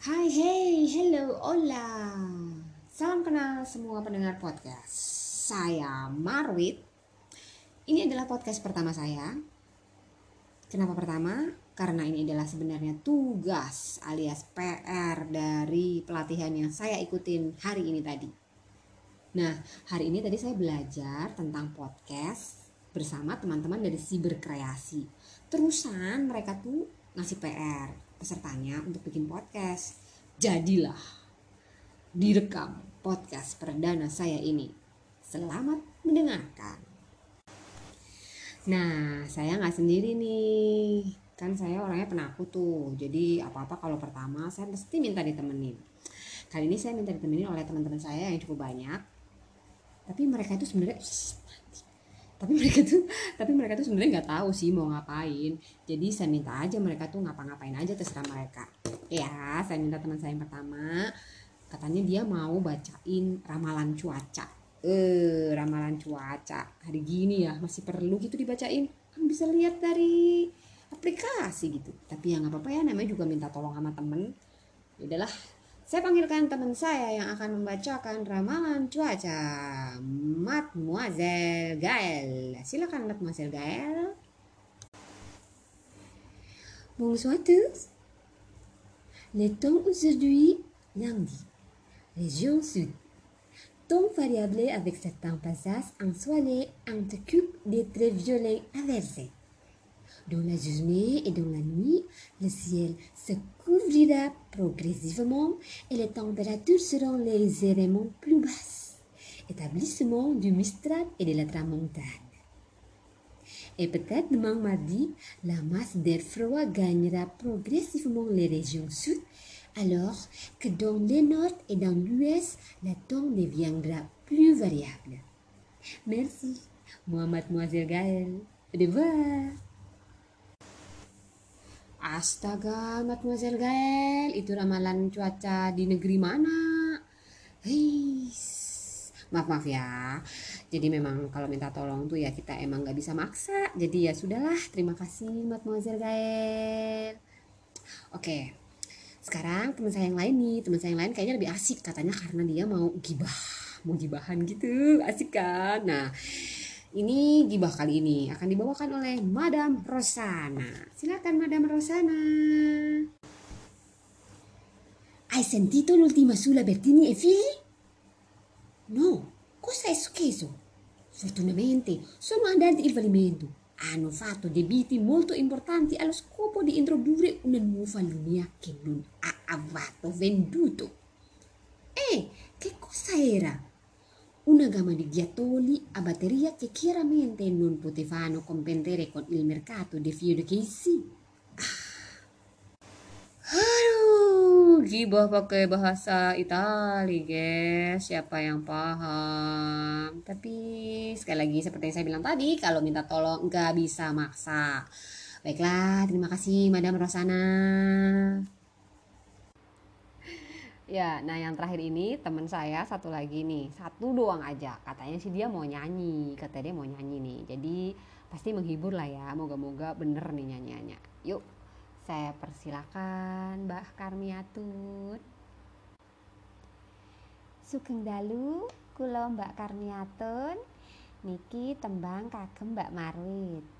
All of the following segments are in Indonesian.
Hai, hey, hello, hola. Salam kenal semua pendengar podcast. Saya Marwit. Ini adalah podcast pertama saya. Kenapa pertama? Karena ini adalah sebenarnya tugas alias PR dari pelatihan yang saya ikutin hari ini tadi. Nah, hari ini tadi saya belajar tentang podcast bersama teman-teman dari Siberkreasi. Terusan mereka tuh ngasih PR pesertanya untuk bikin podcast. Jadilah direkam podcast perdana saya ini. Selamat mendengarkan. Nah, saya nggak sendiri nih. Kan saya orangnya penakut tuh. Jadi apa-apa kalau pertama saya mesti minta ditemenin. Kali ini saya minta ditemenin oleh teman-teman saya yang cukup banyak. Tapi mereka itu sebenarnya tapi mereka tuh tapi mereka tuh sebenarnya nggak tahu sih mau ngapain. Jadi saya minta aja mereka tuh ngapa-ngapain aja terserah mereka. Ya saya minta teman saya yang pertama. Katanya dia mau bacain ramalan cuaca. Eh ramalan cuaca hari gini ya masih perlu gitu dibacain. Kan bisa lihat dari aplikasi gitu. Tapi ya nggak apa-apa ya namanya juga minta tolong sama temen. Ya udahlah saya panggilkan teman saya yang akan membacakan ramalan cuaca, Mademoiselle Gaël. Silakan Mademoiselle Gaël. Bonjour à tous. Le temps aujourd'hui, lundi. Région sud. Temps variable avec certains passages ensoleillés entre cubes des traits violets inversés. Dans la journée et dans la nuit, le ciel se couvrira progressivement et les températures seront légèrement plus basses. Établissement du Mistral et de la Tramontane. Et peut-être demain mardi, la masse d'air froid gagnera progressivement les régions sud, alors que dans le nord et dans l'ouest, le temps deviendra plus variable. Merci, moi, mademoiselle Gaëlle. Au revoir. Astaga, Mademoiselle Gael, itu ramalan cuaca di negeri mana? Hei, maaf maaf ya. Jadi memang kalau minta tolong tuh ya kita emang nggak bisa maksa. Jadi ya sudahlah, terima kasih Mademoiselle Gael. Oke, sekarang teman saya yang lain nih, teman saya yang lain kayaknya lebih asik katanya karena dia mau gibah, mau gibahan gitu, asik kan? Nah, ini gibah kali ini akan dibawakan oleh Madam Rosana. Silakan Madam Rosana. Hai sentito l'ultima sulla Bertini e figli? No, cosa è successo? Fortunatamente sono andati il fallimento. Hanno fatto debiti molto importanti allo scopo di introdurre una nuova linea che non ha affatto venduto. E che cosa era? Una gamma di ghiattoli a batteria che chiaramente non potevano competere con il mercato dei fiori sì. Aduh, gibah pakai bahasa Itali, guys. Siapa yang paham? Tapi sekali lagi seperti yang saya bilang tadi, kalau minta tolong nggak bisa maksa. Baiklah, terima kasih Madam Rosana. Ya, nah yang terakhir ini teman saya satu lagi nih, satu doang aja. Katanya sih dia mau nyanyi, kata dia mau nyanyi nih. Jadi pasti menghibur lah ya, moga-moga bener nih nyanyiannya. Yuk, saya persilakan Mbak Karmiatun. Sugeng dalu, kula Mbak Karmiatun. Niki tembang kagem Mbak Marwit.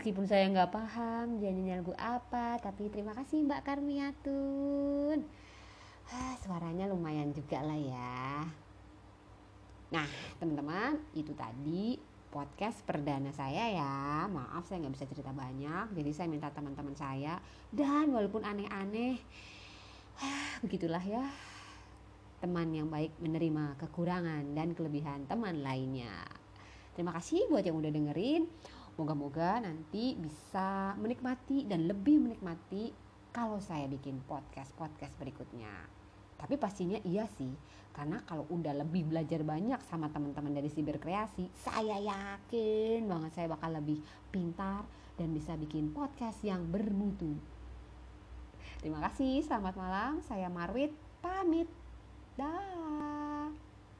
Meskipun saya nggak paham nyanyi lagu apa, tapi terima kasih Mbak Karmiatun. Ah, suaranya lumayan juga lah ya. Nah, teman-teman, itu tadi podcast perdana saya ya. Maaf saya nggak bisa cerita banyak, jadi saya minta teman-teman saya dan walaupun aneh-aneh, begitulah ya. Teman yang baik menerima kekurangan dan kelebihan teman lainnya. Terima kasih buat yang udah dengerin. Moga-moga nanti bisa menikmati dan lebih menikmati kalau saya bikin podcast-podcast berikutnya. Tapi pastinya iya sih, karena kalau udah lebih belajar banyak sama teman-teman dari Siber Kreasi, saya yakin banget saya bakal lebih pintar dan bisa bikin podcast yang bermutu. Terima kasih, selamat malam. Saya Marwit, pamit. Dah.